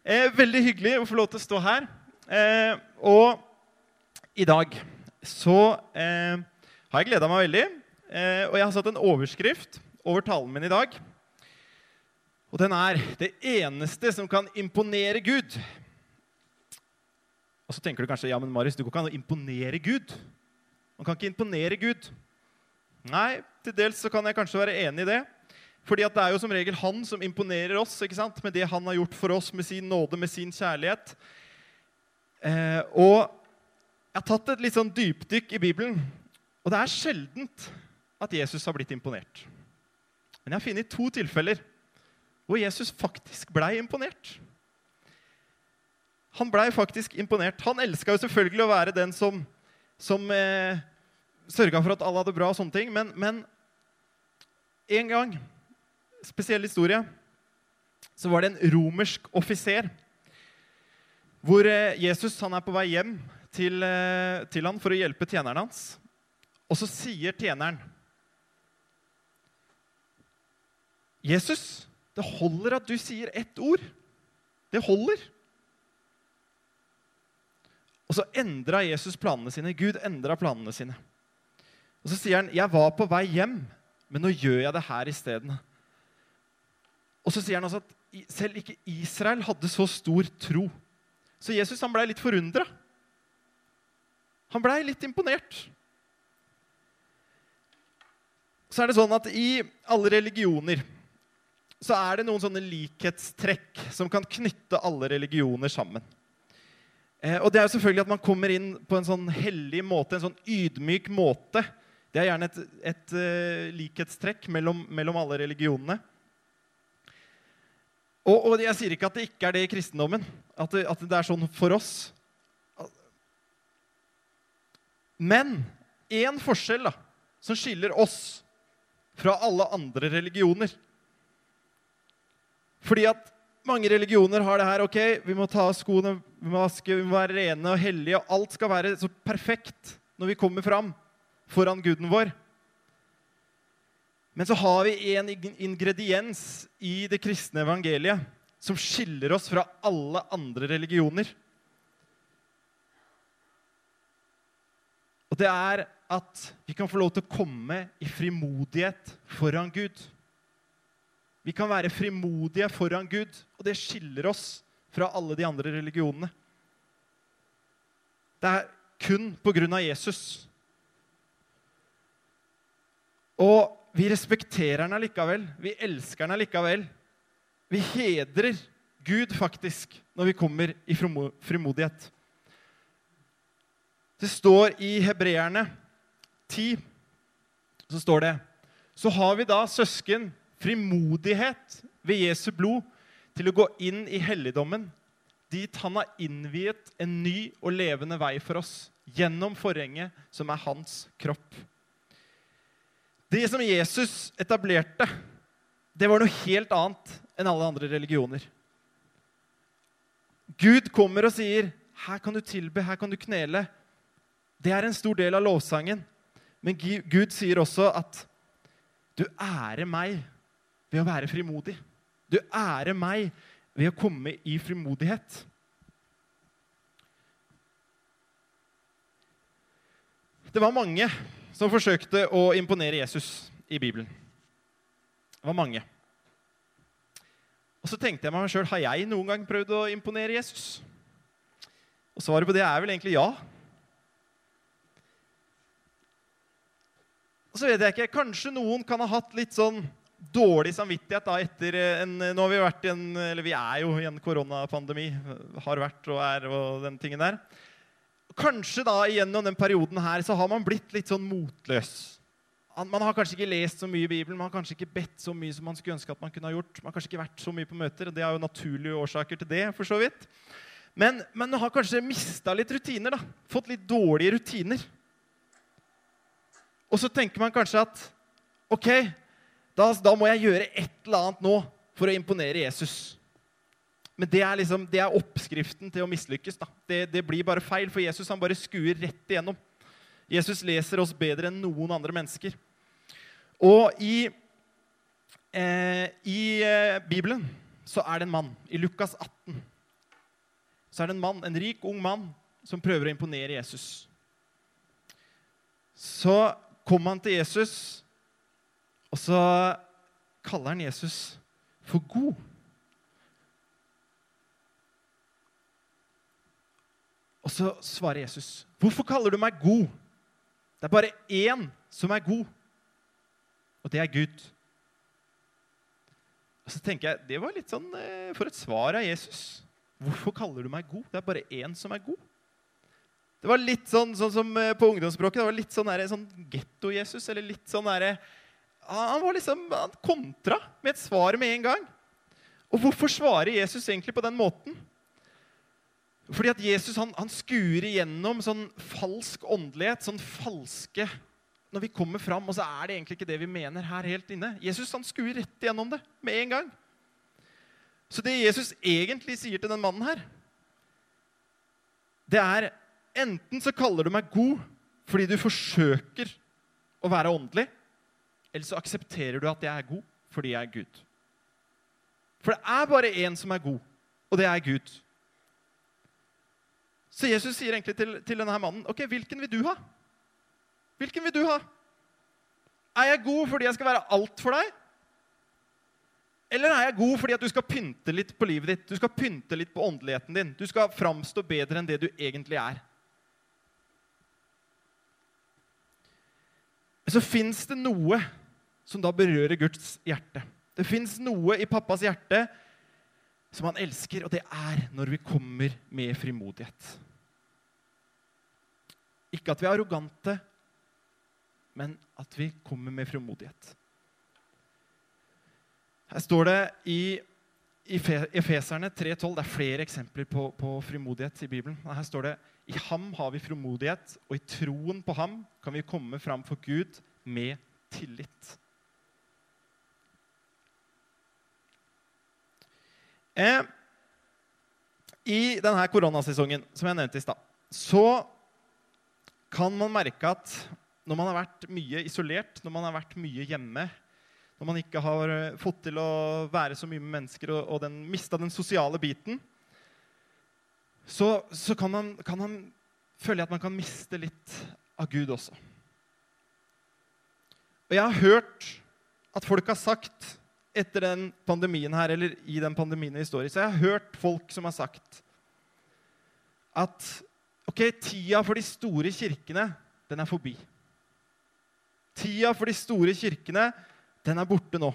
Eh, veldig hyggelig å få lov til å stå her. Eh, og i dag så eh, har jeg gleda meg veldig. Eh, og jeg har satt en overskrift over talen min i dag. Og den er 'Det eneste som kan imponere Gud'. Og så tenker du kanskje ja, men Marius, du går ikke an å imponere Gud. Man kan ikke imponere Gud. Nei, til dels så kan jeg kanskje være enig i det. Fordi det er jo som regel han som imponerer oss ikke sant? med det han har gjort for oss, med sin nåde, med sin kjærlighet. Eh, og jeg har tatt et litt sånn dypdykk i Bibelen. Og det er sjeldent at Jesus har blitt imponert. Men jeg har funnet to tilfeller hvor Jesus faktisk blei imponert. Han blei faktisk imponert. Han elska jo selvfølgelig å være den som, som eh, sørga for at alle hadde bra og sånne ting. Men, men en gang, spesiell historie, så var det en romersk offiser hvor eh, Jesus han er på vei hjem til, eh, til han for å hjelpe tjeneren hans. Og så sier tjeneren Jesus, det holder at du sier ett ord. Det holder. Og så endra Jesus planene sine. Gud endra planene sine. Og så sier han, 'Jeg var på vei hjem, men nå gjør jeg det her isteden.' Og så sier han altså at selv ikke Israel hadde så stor tro. Så Jesus han blei litt forundra. Han blei litt imponert. Så er det sånn at i alle religioner så er det noen sånne likhetstrekk som kan knytte alle religioner sammen. Eh, og det er jo selvfølgelig at man kommer inn på en sånn hellig måte, en sånn ydmyk måte. Det er gjerne et, et uh, likhetstrekk mellom, mellom, alle religionene. Og, og, jeg sier ikke at det ikke er det i kristendommen, at det, at det er sånn for oss. Men én forskjell da, som skiller oss fra alle andre religioner, fordi at mange religioner har det her. ok, Vi må ta av skoene, vi må vaske, vi må være rene og hellige. og Alt skal være så perfekt når vi kommer fram foran guden vår. Men så har vi en ingrediens i det kristne evangeliet som skiller oss fra alle andre religioner. Og det er at vi kan få lov til å komme i frimodighet foran Gud. Vi kan være frimodige foran Gud, og det skiller oss fra alle de andre religionene. Det er kun på grunn av Jesus. Og vi respekterer han allikevel. Vi elsker han allikevel. Vi hedrer Gud faktisk når vi kommer i frimodighet. Det står i Hebreerne 10 så står det Så har vi da søsken frimodighet ved Jesu blod til å gå inn i helligdommen, dit han har innviet en ny og levende vei for oss gjennom forhenget som er hans kropp. Det som Jesus etablerte, det var noe helt annet enn alle andre religioner. Gud kommer og sier, 'Her kan du tilbe, her kan du knele.' Det er en stor del av lovsangen. Men Gud sier også at 'du ærer meg ved å være frimodig. Du ærer meg ved å komme i frimodighet. Det var mange som forsøkte å imponere Jesus i Bibelen. Det var mange. Og så tenkte jeg meg sjøl har jeg noen gang prøvd å imponere Jesus. Og svaret på det er vel egentlig ja. Og så vet jeg ikke, Kanskje noen kan ha hatt litt sånn dårlig samvittighet da etter en Nå har vi vært i en Eller vi er jo i en koronapandemi. Har vært og er og den tingen der. Kanskje da gjennom den perioden her så har man blitt litt sånn motløs. Man har kanskje ikke lest så mye i Bibelen, man har kanskje ikke bedt så mye som man skulle ønske at man kunne ha gjort. Man har kanskje ikke vært så mye på møter, og det er jo naturlige årsaker til det. for så vidt. Men man har kanskje mista litt rutiner. da, Fått litt dårlige rutiner. Og så tenker man kanskje at ok, da, da, må jeg gjøre et eller annet nå for å imponere Jesus. Men det er, liksom, det er oppskriften til å mislykkes. Det, det, blir bare feil, for Jesus han bare skuer rett igjennom. Jesus leser oss bedre enn noen andre mennesker. Og i, eh, i eh, Bibelen så er det en mann, i Lukas 18, så er det en mann, en rik, ung mann som prøver å imponere Jesus. Så kommer han til Jesus, og så kaller han Jesus for god. Og så svarer Jesus, 'Hvorfor kaller du meg god?' Det er bare én som er god, og det er Gud. Og så tenker jeg, Det var litt sånn eh, for et svar av Jesus. Hvorfor kaller du meg god? Det er bare én som er god. Det var litt sånn, sånn som eh, på ungdomsspråket. Det var litt sånn, der, sånn getto-Jesus. eller litt sånn der, Han var liksom, han kontra med et svar med en gang. Og hvorfor svarer Jesus egentlig på den måten? Fordi at Jesus han, han skuer igjennom sånn falsk åndelighet, sånn falske Når vi kommer fram, og så er det egentlig ikke det vi mener her helt inne. Jesus han skuer rett igjennom det med en gang. Så det Jesus egentlig sier til den mannen her, det er enten så kaller du meg god fordi du forsøker å være åndelig, eller så aksepterer du at jeg er god fordi jeg er Gud. For det er bare én som er god, og det er Gud. Så Jesus sier egentlig til, til denne mannen ok, hvilken vil du ha? Hvilken vil du ha? Er jeg god fordi jeg skal være alt for deg? Eller er jeg god fordi at du skal pynte litt på livet ditt? Du skal pynte litt på åndeligheten din. Du skal framstå bedre enn det du egentlig er. Så fins det noe som da berører Guds hjerte. Det fins noe i pappas hjerte som han elsker, og det er når vi kommer med frimodighet. Ikke at vi er arrogante, men at vi kommer med frimodighet. Her står det i Efeserne 3,12 Det er flere eksempler på, på, frimodighet i Bibelen. Her står det i ham har vi frimodighet, og i troen på ham kan vi komme fram for Gud med tillit. Eh, I denne koronasesongen, som jeg nevnte i stad, så kan man merke at når man har vært mye isolert, når man har vært mye hjemme, når man ikke har eh, fått til å være så mye med mennesker og, og den, mista den sosiale biten, så, så kan, man, kan man føle at man kan miste litt av Gud også. Og jeg har hørt at folk har sagt etter den pandemien her, eller i den pandemien vi står i, så jeg har hørt folk som har sagt at ok, tida for de store kirkene, den er forbi. Tida for de store kirkene, den er borte nå.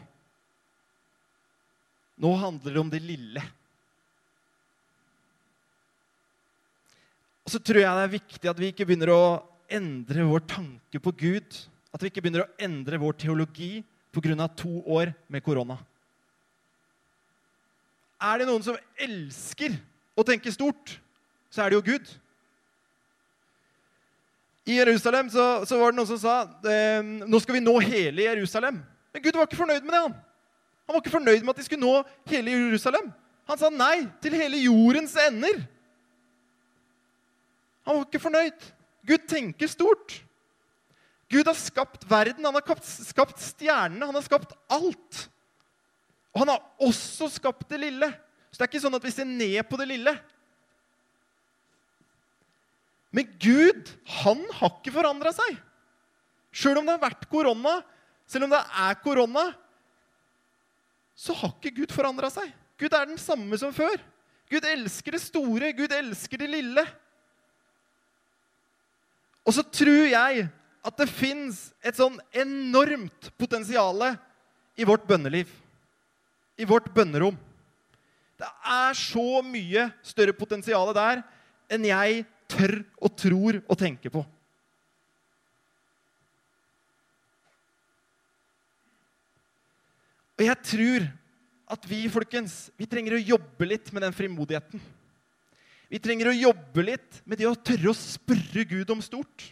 Nå handler det om det lille. Og så tror jeg det er viktig at vi ikke begynner å endre vår tanke på Gud. At vi ikke begynner å endre vår teologi pga. to år med korona. Er det noen som elsker å tenke stort, så er det jo Gud. I Jerusalem så, så var det noen som sa eh, nå skal vi nå hele Jerusalem. Men Gud var ikke fornøyd med det. Han Han var ikke fornøyd med at de skulle nå hele Jerusalem. Han sa nei til hele jordens ender. Han var ikke fornøyd. Gud tenker stort. Gud har skapt verden, han har skapt stjernene, han har skapt alt. Og han har også skapt det lille. Så det er ikke sånn at vi ser ned på det lille. Men Gud, han har ikke forandra seg. Sjøl om det har vært korona, selv om det er korona, så har ikke Gud forandra seg. Gud er den samme som før. Gud elsker det store, Gud elsker det lille. Og så tror jeg at det fins et sånn enormt potensial i vårt bønneliv. I vårt bønnerom. Det er så mye større potensial der enn jeg tør og tror og tenker på. Og jeg tror at vi folkens, vi trenger å jobbe litt med den frimodigheten. Vi trenger å jobbe litt med det å tørre å spørre Gud om stort.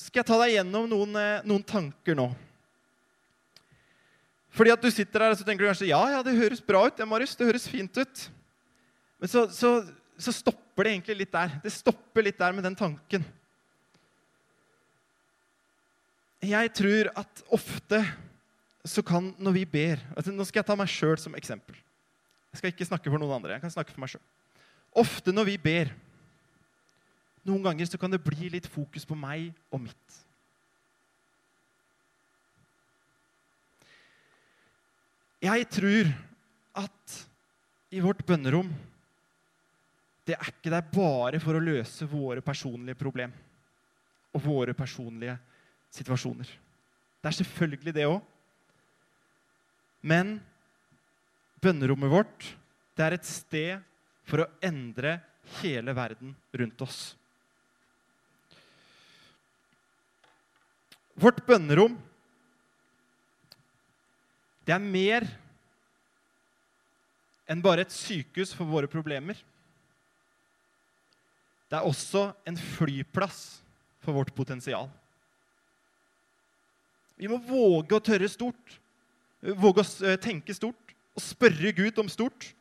Skal jeg ta deg gjennom noen, eh, noen tanker nå? Fordi at du sitter der og så tenker du kanskje ja, ja, det høres bra ut. det, Marius, det høres fint ut. Men så, så, så stopper det egentlig litt der. Det stopper litt der med den tanken. Jeg tror at ofte så kan når vi ber altså Nå skal jeg ta meg sjøl som eksempel. Jeg skal ikke snakke for noen andre. jeg kan snakke for meg selv. Ofte når vi ber, noen ganger så kan det bli litt fokus på meg og mitt. Jeg tror at i vårt bønnerom det er ikke der bare for å løse våre personlige problem og våre personlige situasjoner. Det er selvfølgelig det òg. Men bønnerommet vårt det er et sted for å endre hele verden rundt oss. Vårt bønnerom det er mer enn bare et sykehus for våre problemer. Det er også en flyplass for vårt potensial. Vi må våge å tørre stort, våge å eh, tenke stort og spørre Gud om stort.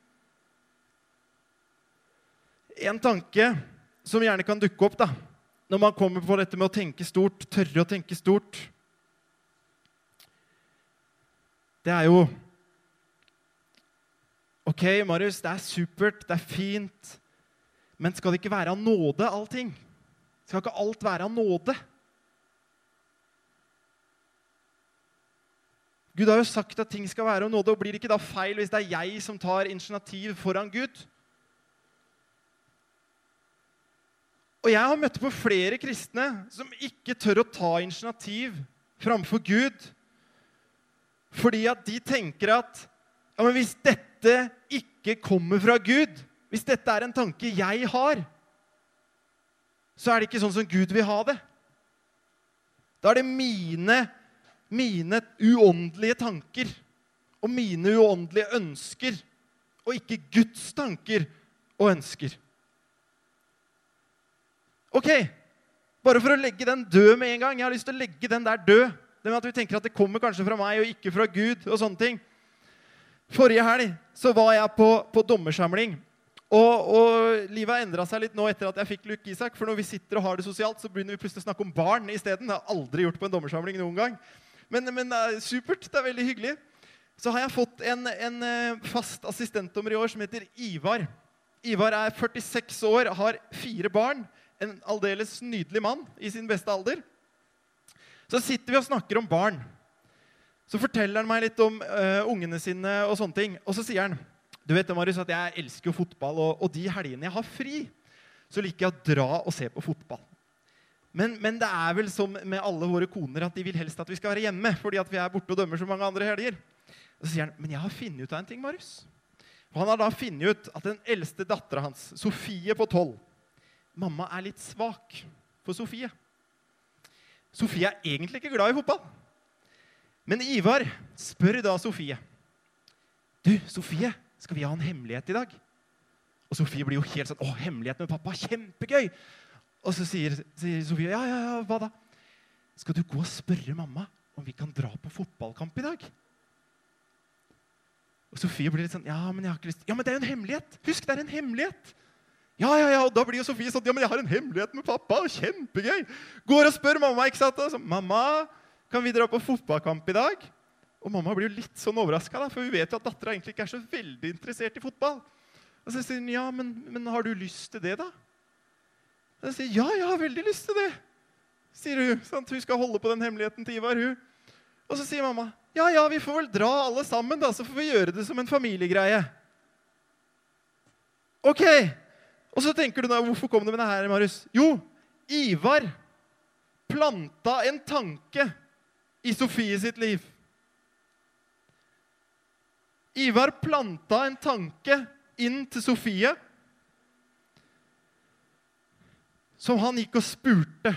En tanke som gjerne kan dukke opp da, når man kommer på dette med å tenke stort, tørre å tenke stort, det er jo OK, Marius, det er supert, det er fint, men skal det ikke være av nåde, allting? Skal ikke alt være av nåde? Gud har jo sagt at ting skal være av nåde, og blir det ikke da feil hvis det er jeg som tar initiativ foran Gud? Og jeg har møtt på flere kristne som ikke tør å ta initiativ framfor Gud fordi at de tenker at ja, men hvis dette ikke kommer fra Gud, hvis dette er en tanke jeg har, så er det ikke sånn som Gud vil ha det. Da er det mine, mine uåndelige tanker og mine uåndelige ønsker, og ikke Guds tanker og ønsker. Ok, bare for å legge den død med en gang. Jeg har lyst til å legge den der død. Det med at vi tenker at det kommer kanskje fra meg og ikke fra Gud. og sånne ting. Forrige helg så var jeg på, på dommersamling. Og, og, livet har endra seg litt nå etter at jeg fikk Luke Isak. For når vi sitter og har det sosialt, så begynner vi plutselig å snakke om barn isteden. Det har jeg aldri gjort på en dommersamling noen gang. Men, men er supert. Det er veldig hyggelig. Så har jeg fått en, en eh, fast assistentdommer i år som heter Ivar. Ivar er 46 år, har fire barn. En aldeles nydelig mann i sin beste alder. Så sitter vi og snakker om barn. Så forteller han meg litt om uh, ungene sine og sånne ting. Og så sier han du vet, Marius, at Jeg elsker jo fotball, og, og de helgene jeg har fri, så liker jeg å dra og se på fotball. Men, men, det er vel som med alle våre koner at de vil helst at vi skal være hjemme. fordi at vi er borte og dømmer så mange andre helger. Og så sier han, men jeg har funnet ut av en ting, Marius. Og han har da funnet ut at den eldste dattera hans, Sofie på tolv Mamma er litt svak for Sofie. Sofie er egentlig ikke glad i fotball. Men Ivar spør da Sofie. Du, Sofie, skal vi ha en hemmelighet i dag? Og Sofie blir jo helt sånn Å, hemmelighet med pappa! Kjempegøy! Og så sier, sier Sofie, ja, ja, ja, hva da? Skal du gå og spørre mamma om vi kan dra på fotballkamp i dag? Og Sofie blir litt sånn Ja, men jeg har ikke lyst Ja, men det er jo en hemmelighet! Husk, det er en hemmelighet! Ja, ja, ja, og Da blir jo Sofie sånn Ja, men jeg har en hemmelighet med pappa! Kjempegøy! Går og spør mamma, ikke sant? Så, mamma, kan vi dra på fotballkamp i dag? Og mamma blir jo litt sånn overraska, for vi vet jo at dattera egentlig ikke er så veldig interessert i fotball. Og så sier hun, ja, men, men har du lyst til det, da? Og jeg sier, ja, jeg har veldig lyst til det, sier hun. Sant? Hun skal holde på den hemmeligheten til Ivar. hun. Og så sier mamma, ja, ja, vi får vel dra alle sammen, da, så får vi gjøre det som en familiegreie. Ok. Og så tenker du da, hvorfor kom du med det her, Marius? Jo, Ivar planta en tanke i Sofie sitt liv. Ivar planta en tanke inn til Sofie som han gikk og spurte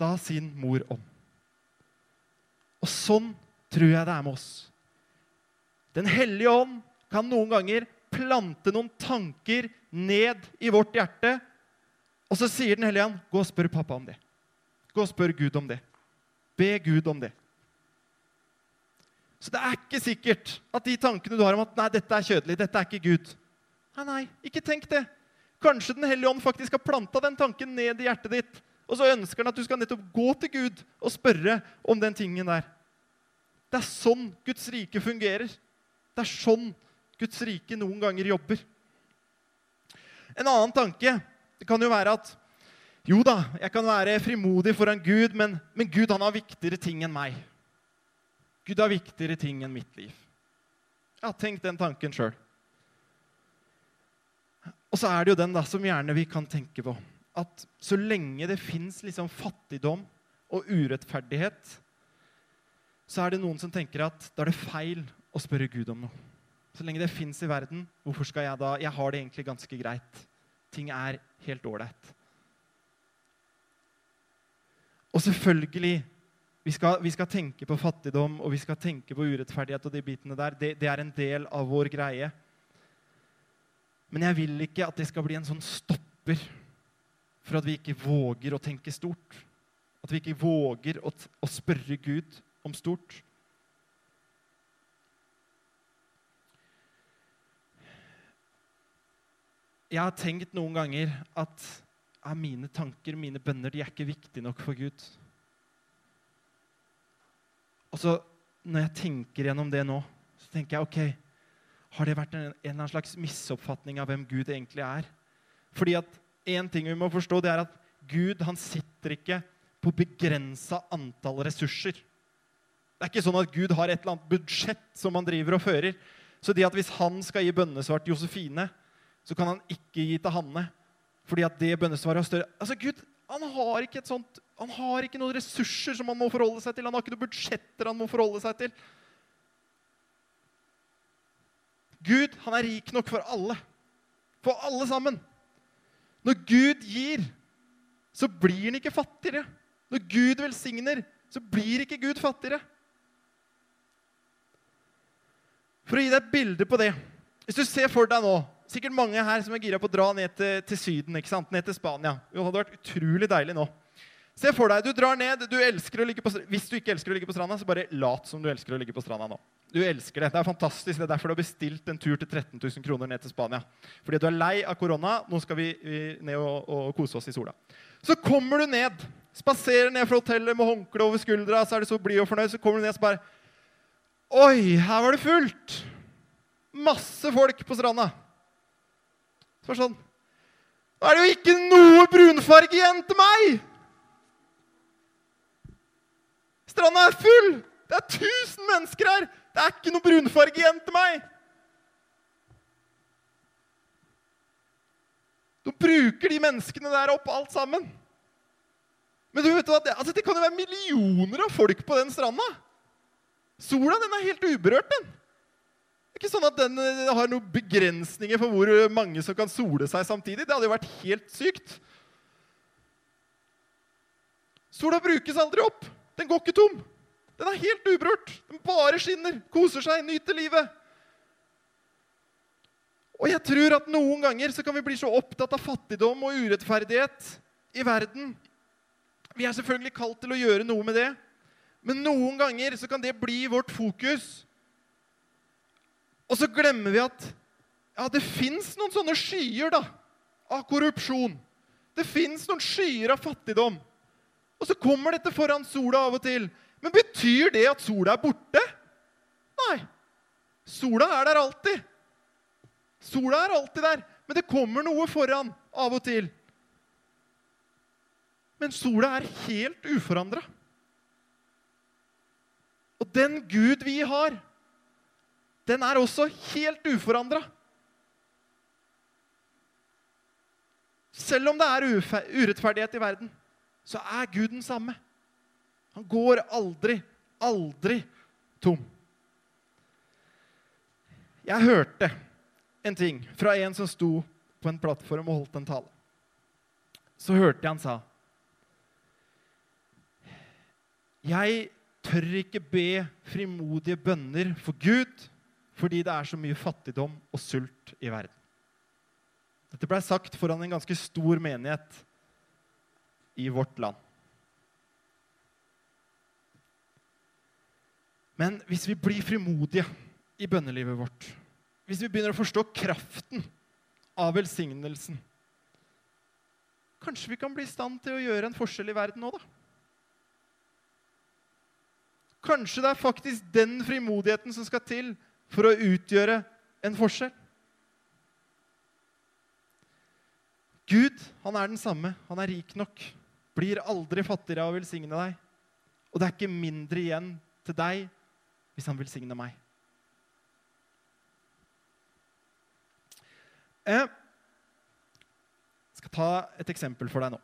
da sin mor om. Og sånn tror jeg det er med oss. Den hellige ånd kan noen ganger plante noen tanker ned i vårt hjerte, og så sier Den hellige ånd, 'Gå og spør pappa om det.' Gå og spør Gud om det. Be Gud om det. Så det er ikke sikkert at de tankene du har om at nei, dette er kjødelig, dette er ikke Gud Nei, nei, ikke tenk det. Kanskje Den hellige ånd faktisk har planta den tanken ned i hjertet ditt. Og så ønsker han at du skal nettopp gå til Gud og spørre om den tingen der. Det er sånn Guds rike fungerer. Det er sånn Guds rike noen ganger jobber. En annen tanke det kan jo være at jo da, jeg kan være frimodig foran Gud, men, men Gud han har viktigere ting enn meg. Gud har viktigere ting enn mitt liv. Jeg har tenkt den tanken sjøl. Og så er det jo den da, som gjerne vi kan tenke på. At så lenge det fins liksom fattigdom og urettferdighet, så er det noen som tenker at da er det feil å spørre Gud om noe. Så lenge det fins i verden, hvorfor skal jeg da Jeg har det egentlig ganske greit. Ting er helt ålreit. Og selvfølgelig vi skal, vi skal, tenke på fattigdom og vi skal tenke på urettferdighet. og de bitene der. Det, det er en del av vår greie. Men jeg vil ikke at det skal bli en sånn stopper for at vi ikke våger å tenke stort. At vi ikke våger å, å spørre Gud om stort. Jeg har tenkt noen ganger at ja, mine tanker, mine bønner, de er ikke viktige nok for Gud. Og så, når jeg tenker gjennom det nå, så tenker jeg ok, har det vært en, en slags misoppfatning av hvem Gud egentlig er? Fordi at én ting vi må forstå, det er at Gud han sitter ikke på begrensa antall ressurser. Det er ikke sånn at Gud har et eller annet budsjett som han driver og fører. Så det at hvis han skal gi bønnesvar til Josefine, så kan han ikke gi til Hanne. Fordi at det bønnesvaret er større. Altså, Gud han har ikke et sånt, han har ikke noen ressurser som han må forholde seg til. Han har ikke noen budsjetter han må forholde seg til. Gud han er rik nok for alle. For alle sammen. Når Gud gir, så blir han ikke fattigere. Når Gud velsigner, så blir ikke Gud fattigere. For å gi deg et bilde på det Hvis du ser for deg nå Sikkert mange her som er gira på å dra ned til, til, Syden, ikke sant? ned til Spania. Det hadde vært utrolig deilig nå. Se for deg, du drar ned, du elsker å ligge på Hvis du ikke elsker å ligge på stranda, så bare lat som du elsker å ligge på stranda nå. Du elsker det. Det er fantastisk. Det er derfor du har bestilt en tur til 13 000 kroner ned til Spania. Fordi du er lei av korona. Nå skal vi ned og, og, kose oss i sola. Så kommer du ned. Spaserer ned fra hotellet med håndkle over skuldra. Så er du så blid og fornøyd. Så kommer du ned og så bare Oi, her var det fullt! Masse folk på stranda. Så sånn Nå er det jo ikke noe brunfarge igjen til meg! Stranda er full! Det er 1000 mennesker her! Det er ikke noe brunfarge igjen til meg! De bruker de menneskene der opp alt sammen. Men du vet hva, det, altså, det kan jo være millioner av folk på den stranda. Sola den er helt uberørt, den. Ikke sånn at den eh, har noen begrensninger for hvor mange som kan sole seg samtidig. Det hadde jo vært helt sykt. Sola brukes aldri opp. Den går ikke tom. Den er helt uberørt. Den bare skinner, koser seg, nyter livet. Og jeg tror at noen ganger så kan vi bli så opptatt av fattigdom og urettferdighet i verden. Vi er selvfølgelig kalt til å gjøre noe med det. Men noen ganger så kan det bli vårt fokus. Og så glemmer vi at ja, det fins noen sånne skyer da, av korrupsjon. Det fins noen skyer av fattigdom. Og så kommer dette foran sola av og til. Men betyr det at sola er borte? Nei. Sola er der alltid. Sola er alltid der, men det kommer noe foran av og til. Men sola er helt uforandra. Og den Gud vi har, den er også helt uforandra. Selv om det er urettferdighet i verden, så er Gud den samme. Han går aldri, aldri tom. Jeg hørte en ting fra en som sto på en plattform og holdt en tale. Så hørte jeg han sa Jeg tør ikke be frimodige bønner for Gud fordi det er så mye fattigdom og sult i verden. Dette blei sagt foran en ganske stor menighet i vårt land. Men hvis vi blir frimodige i bønnelivet vårt, hvis vi begynner å forstå kraften av velsignelsen Kanskje vi kan bli i stand til å gjøre en forskjell i verden nå, da? kanskje det er faktisk den frimodigheten som skal til for å utgjøre en forskjell. Gud, han er den samme. Han er rik nok. Blir aldri fattigere av å velsigne deg. Og det er ikke mindre igjen til deg hvis han velsigner meg. Jeg skal ta et eksempel for deg nå.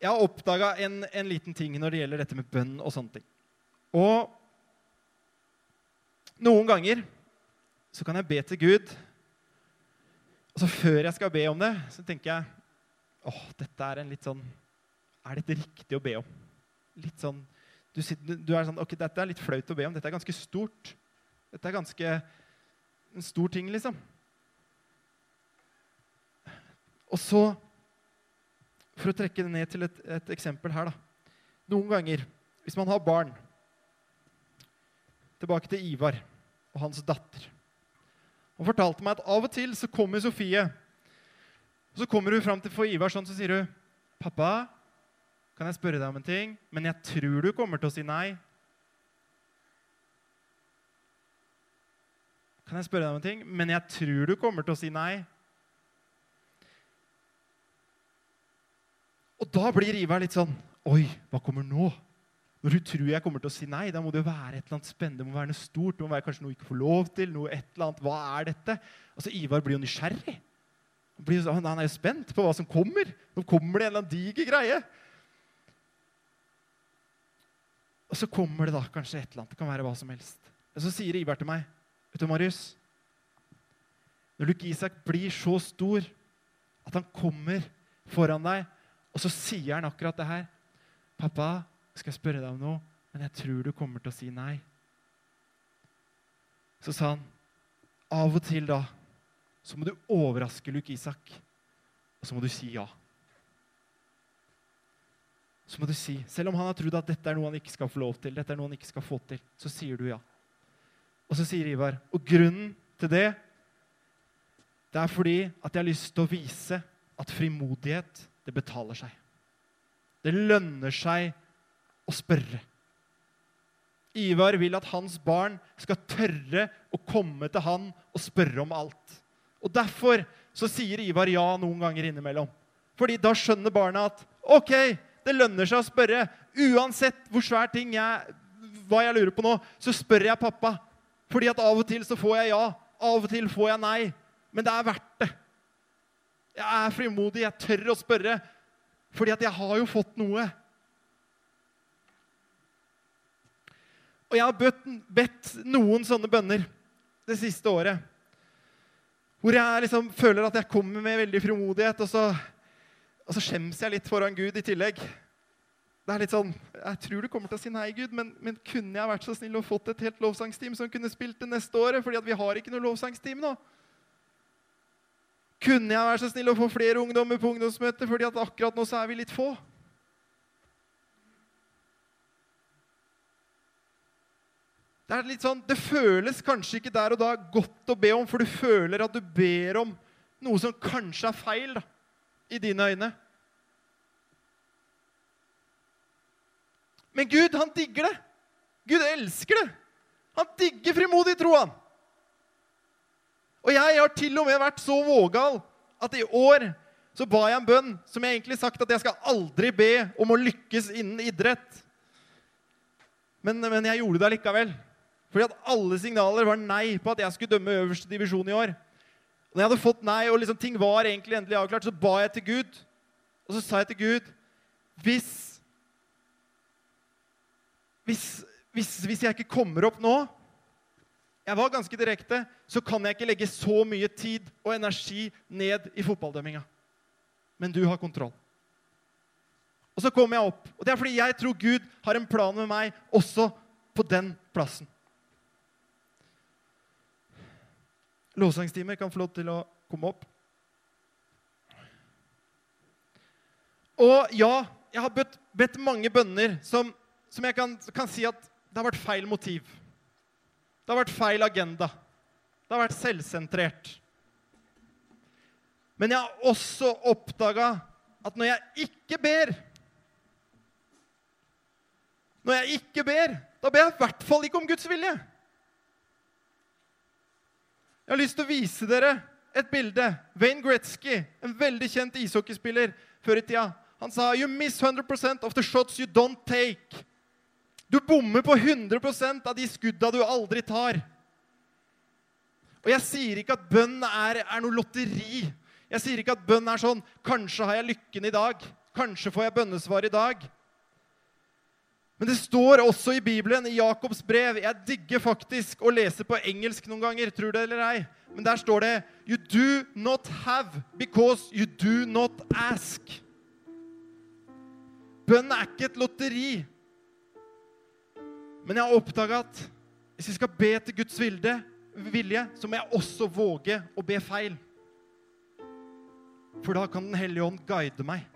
Jeg har oppdaga en, en, liten ting når det gjelder dette med bønn og sånne ting. Og noen ganger så kan jeg be til Gud. Og så før jeg skal be om det, så tenker jeg åh, dette er en litt sånn Er dette riktig å be om? Litt sånn du, du, er sånn Ok, dette er litt flaut å be om. Dette er ganske stort. Dette er ganske en stor ting, liksom. Og så, for å trekke det ned til et, et eksempel her, da. Noen ganger, hvis man har barn Tilbake til Ivar og hans datter. Han fortalte meg at av og til så kommer Sofie. og Så kommer hun fram til for Ivar sånn, så sier hun, 'Pappa, kan jeg spørre deg om en ting?' 'Men jeg tror du kommer til å si nei.' Kan jeg spørre deg om en ting? Men jeg tror du kommer til å si nei. Og da blir Ivar litt sånn Oi, hva kommer nå? Når du tror jeg kommer til å si nei, da må det jo være et eller annet spennende. Det må være noe stort, det må være kanskje noe hun ikke får lov til. noe et eller annet. Hva er dette? Altså, Ivar blir jo nysgjerrig. Han, blir, han er jo spent på hva som kommer. Nå kommer det en eller annen diger greie. Og så kommer det da kanskje et eller annet. Det kan være hva som helst. Og så sier Ivar til meg, vet du, Marius Når Luke Isak blir så stor at han kommer foran deg, og så sier han akkurat det her 'Pappa, skal jeg spørre deg om noe, men jeg tror du kommer til å si nei. Så sa han, av og til da, så må du overraske Luke Isak, og så må du si ja. Så må du si, Selv om han har trodd at dette er noe han ikke skal få lov til, dette er noe han ikke skal få til, så sier du ja. Og så sier Ivar, og grunnen til det, det er fordi at jeg har lyst til å vise at frimodighet, det betaler seg. Det lønner seg å spørre. Ivar vil at hans barn skal tørre å komme til han og spørre om alt. Og Derfor så sier Ivar ja noen ganger innimellom. Fordi da skjønner barna at ok, det lønner seg å spørre. Uansett hvor svær ting jeg, hva jeg lurer på nå, så spør jeg pappa. Fordi at av og til så får jeg ja, av og til får jeg nei. Men det er verdt det. Jeg er frimodig, jeg tør å spørre. Fordi at jeg har jo fått noe. Og jeg har bedt, bedt noen sånne bønner det siste året. Hvor jeg liksom føler at jeg kommer med veldig frimodighet, og så, og så skjems jeg litt foran Gud i tillegg. Det er litt sånn, Jeg tror du kommer til å si nei, Gud, men, men kunne jeg vært så snill og fått et helt lovsangsteam som kunne spilt det neste året? fordi vi har ikke noe lovsangsteam nå. Kunne jeg vært så snill å få flere ungdommer på ungdomsmøtet? fordi at akkurat nå så er vi litt få. Det er litt sånn, det føles kanskje ikke der og da godt å be om, for du føler at du ber om noe som kanskje er feil da, i dine øyne. Men Gud, han digger det. Gud elsker det. Han digger frimodig tro, han. Og jeg har til og med vært så vågal at i år så ba jeg en bønn som jeg egentlig sagt at jeg skal aldri be om å lykkes innen idrett. Men, men jeg gjorde det allikevel. Fordi at alle signaler var nei på at jeg skulle dømme øverste divisjon i år. Når jeg hadde fått nei, og liksom ting var egentlig endelig avklart, så ba jeg til Gud. Og så sa jeg til Gud hvis, hvis, hvis, hvis jeg ikke kommer opp nå Jeg var ganske direkte. Så kan jeg ikke legge så mye tid og energi ned i fotballdømminga. Men du har kontroll. Og så kommer jeg opp. Og det er fordi jeg tror Gud har en plan med meg også på den plassen. Lovsangstimer kan få lov til å komme opp. Og ja, jeg har bedt, bedt mange bønner som, som jeg kan, kan, si at det har vært feil motiv. Det har vært feil agenda. Det har vært selvsentrert. Men jeg har også oppdaga at når jeg ikke ber, Når jeg ikke ber, da ber jeg i hvert fall ikke om Guds vilje. Jeg har lyst til å vise dere et bilde. Wayne Gretzky, en veldig kjent ishockeyspiller før i tida, han sa You miss 100% of the shots you don't take. Du bommer på 100% av de skudda du aldri tar. Og jeg sier ikke at bønn er, er noe lotteri. Jeg sier ikke at bønn er sånn Kanskje har jeg lykken i dag. Kanskje får jeg bønnesvar i dag. Men det står også i Bibelen, i Jakobs brev Jeg digger faktisk å lese på engelsk noen ganger, tror det eller ei. Men der står det You do not have because you do not ask. Bønn er ikke et lotteri. Men jeg har oppdaga at hvis jeg skal be til Guds vilde, vilje, så må jeg også våge å be feil. For da kan Den hellige ånd guide meg.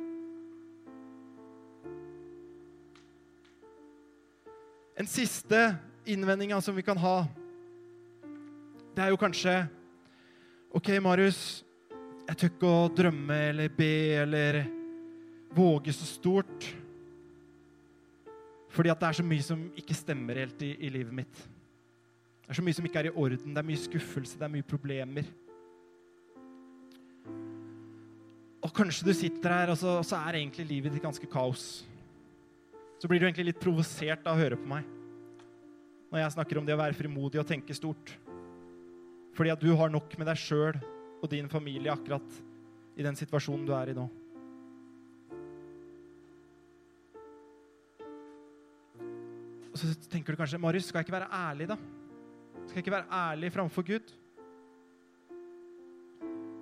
En siste innvending som vi kan ha, det er jo kanskje OK, Marius, jeg tør ikke å drømme eller be eller våge så stort. Fordi at det er så mye som ikke stemmer helt i, i livet mitt. Det er så mye som ikke er i orden. Det er mye skuffelse, det er mye problemer. Og kanskje du sitter her, og så, og så er egentlig livet ditt ganske kaos så blir du egentlig litt provosert av å høre på meg når jeg snakker om det å være frimodig og tenke stort. Fordi at du har nok med deg sjøl og din familie akkurat i den situasjonen du er i nå. Og så tenker du kanskje Marius, skal jeg ikke være ærlig, da? Skal jeg ikke være ærlig framfor Gud?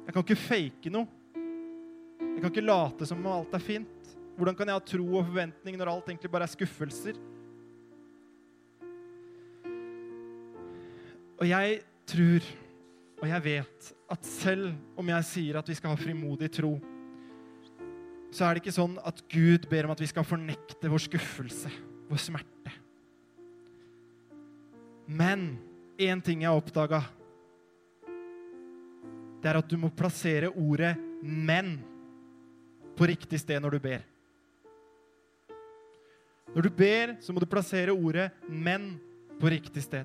Jeg kan ikke fake noe. Jeg kan ikke late som om alt er fint. Hvordan kan jeg ha tro og forventning når alt egentlig bare er skuffelser? Og jeg tror, og jeg vet, at selv om jeg sier at vi skal ha frimodig tro, så er det ikke sånn at Gud ber om at vi skal fornekte vår skuffelse, vår smerte. Men én ting jeg har oppdaga, det er at du må plassere ordet 'men' på riktig sted når du ber. Når du ber, så må du plassere ordet 'men' på riktig sted.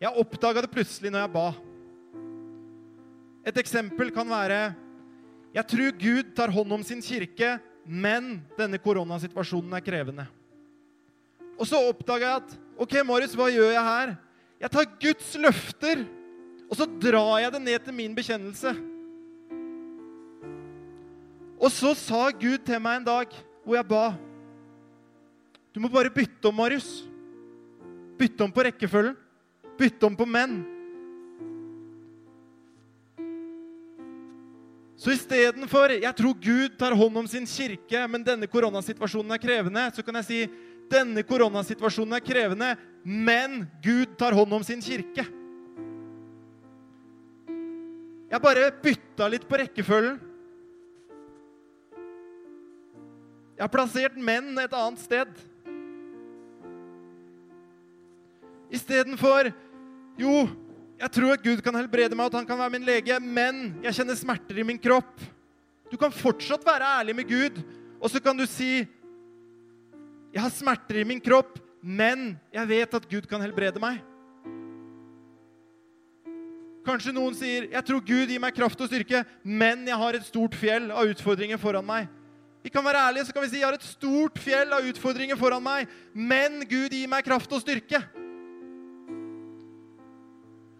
Jeg oppdaga det plutselig når jeg ba. Et eksempel kan være Jeg tror Gud tar hånd om sin kirke, men denne koronasituasjonen er krevende. Og så oppdaga jeg at OK, Marius, hva gjør jeg her? Jeg tar Guds løfter, og så drar jeg det ned til min bekjennelse. Og så sa Gud til meg en dag hvor jeg ba du må bare bytte om, Marius. Bytte om på rekkefølgen. Bytte om på menn. Så istedenfor 'Jeg tror Gud tar hånd om sin kirke, men denne koronasituasjonen er krevende', så kan jeg si 'Denne koronasituasjonen er krevende, men Gud tar hånd om sin kirke'. Jeg bare bytta litt på rekkefølgen. Jeg har plassert menn et annet sted. Istedenfor Jo, jeg tror at Gud kan helbrede meg, at han kan være min lege, men jeg kjenner smerter i min kropp. Du kan fortsatt være ærlig med Gud, og så kan du si Jeg har smerter i min kropp, men jeg vet at Gud kan helbrede meg. Kanskje noen sier, 'Jeg tror Gud gir meg kraft og styrke, men jeg har et stort fjell av utfordringer foran meg.' Vi kan være ærlige så kan vi si, 'Jeg har et stort fjell av utfordringer foran meg, men Gud gir meg kraft og styrke.'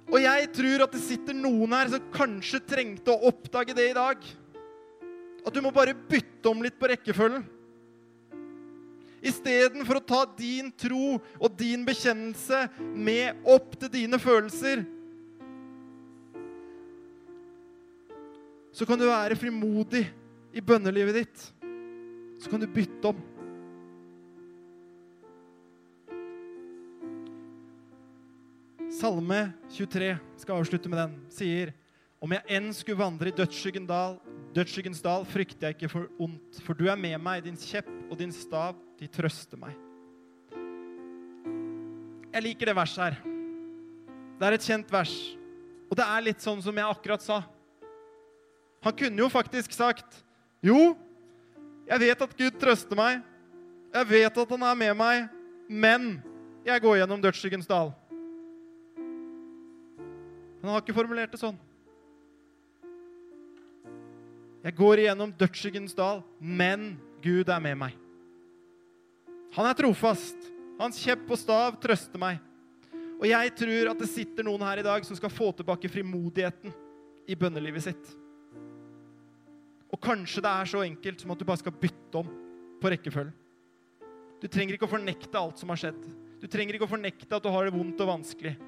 Og jeg tror at det sitter noen her som kanskje trengte å oppdage det i dag. At du må bare bytte om litt på rekkefølgen. Istedenfor å ta din tro og din bekjennelse med opp til dine følelser, så kan du være frimodig i bønnelivet ditt. Så kan du bytte om. Salme 23, skal avslutte med den, sier om jeg enn skulle vandre i dødsskyggens dal, dødsskyggens dal, frykter jeg ikke for ondt, for du er med meg, din kjepp og din stav, de trøster meg. Jeg liker det verset her. Det er et kjent vers. Og det er litt sånn som jeg akkurat sa. Han kunne jo faktisk sagt Jo, jeg vet at Gud trøster meg, Jeg vet at han er med meg, men jeg går gjennom dødsskyggens dal. Han har ikke formulert det sånn. Jeg går igjennom dødsskyggens dal, men Gud er med meg. Han er trofast. Hans kjepp og stav trøster meg. Og jeg tror at det sitter noen her i dag som skal få tilbake frimodigheten i bønnelivet sitt. Og kanskje det er så enkelt som at du bare skal bytte om på rekkefølgen. Du trenger ikke å fornekte alt som har skjedd. Du trenger ikke å fornekte at du har det vondt og vanskelig.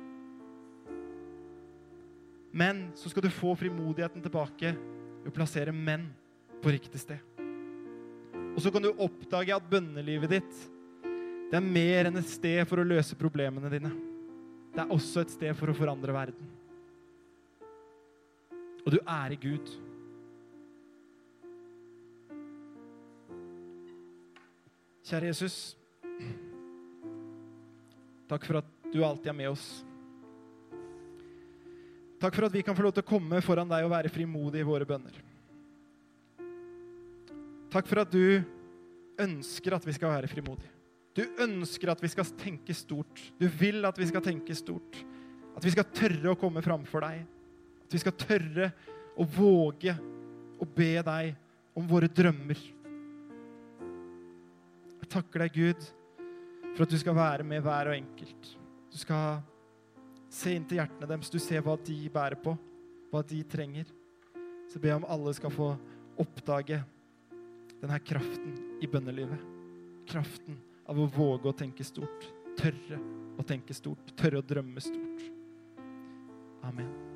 Men så skal du få frimodigheten tilbake ved å plassere menn på riktig sted. Og så kan du oppdage at bønnelivet ditt det er mer enn et sted for å løse problemene dine. Det er også et sted for å forandre verden. Og du ærer Gud. Kjære Jesus. Takk for at du alltid er med oss. Takk for at vi kan få lov til å komme foran deg og være frimodige i våre bønner. Takk for at du ønsker at vi skal være frimodige. Du ønsker at vi skal tenke stort. Du vil at vi skal tenke stort. At vi skal tørre å komme framfor deg. At vi skal tørre å våge å be deg om våre drømmer. Jeg takker deg, Gud, for at du skal være med hver og enkelt. Du skal se inn til hjertene deres. Du ser hva de bærer på, hva de trenger. Så ber jeg om alle skal få oppdage denne kraften i bønnelivet. Kraften av å våge å tenke stort. Tørre å tenke stort. Tørre å drømme stort. Amen.